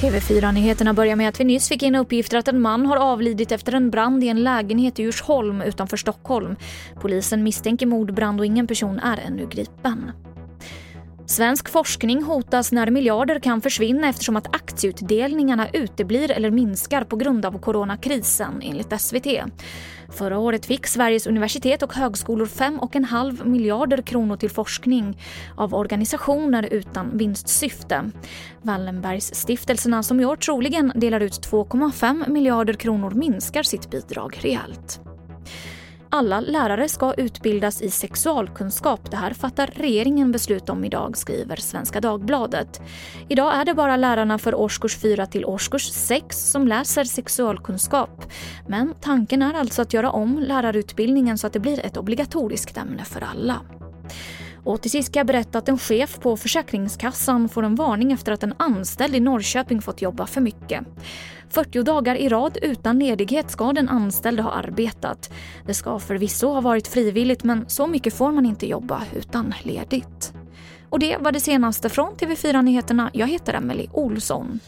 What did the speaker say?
TV4-nyheterna börjar med att vi nyss fick in uppgifter att en man har avlidit efter en brand i en lägenhet i Djursholm utanför Stockholm. Polisen misstänker mordbrand och ingen person är ännu gripen. Svensk forskning hotas när miljarder kan försvinna eftersom att aktieutdelningarna uteblir eller minskar på grund av coronakrisen, enligt SVT. Förra året fick Sveriges universitet och högskolor 5,5 miljarder kronor till forskning av organisationer utan vinstsyfte. Wallenbergsstiftelserna som i år troligen delar ut 2,5 miljarder kronor minskar sitt bidrag rejält. Alla lärare ska utbildas i sexualkunskap. Det här fattar regeringen beslut om idag, skriver Svenska Dagbladet. Idag är det bara lärarna för årskurs 4 till årskurs 6 som läser sexualkunskap. Men tanken är alltså att göra om lärarutbildningen så att det blir ett obligatoriskt ämne för alla. Och till sist ska jag berätta att en chef på Försäkringskassan får en varning efter att en anställd i Norrköping fått jobba för mycket. 40 dagar i rad utan ledighet ska den anställde ha arbetat. Det ska förvisso ha varit frivilligt men så mycket får man inte jobba utan ledigt. Och det var det senaste från TV4 Nyheterna. Jag heter Emily Olsson.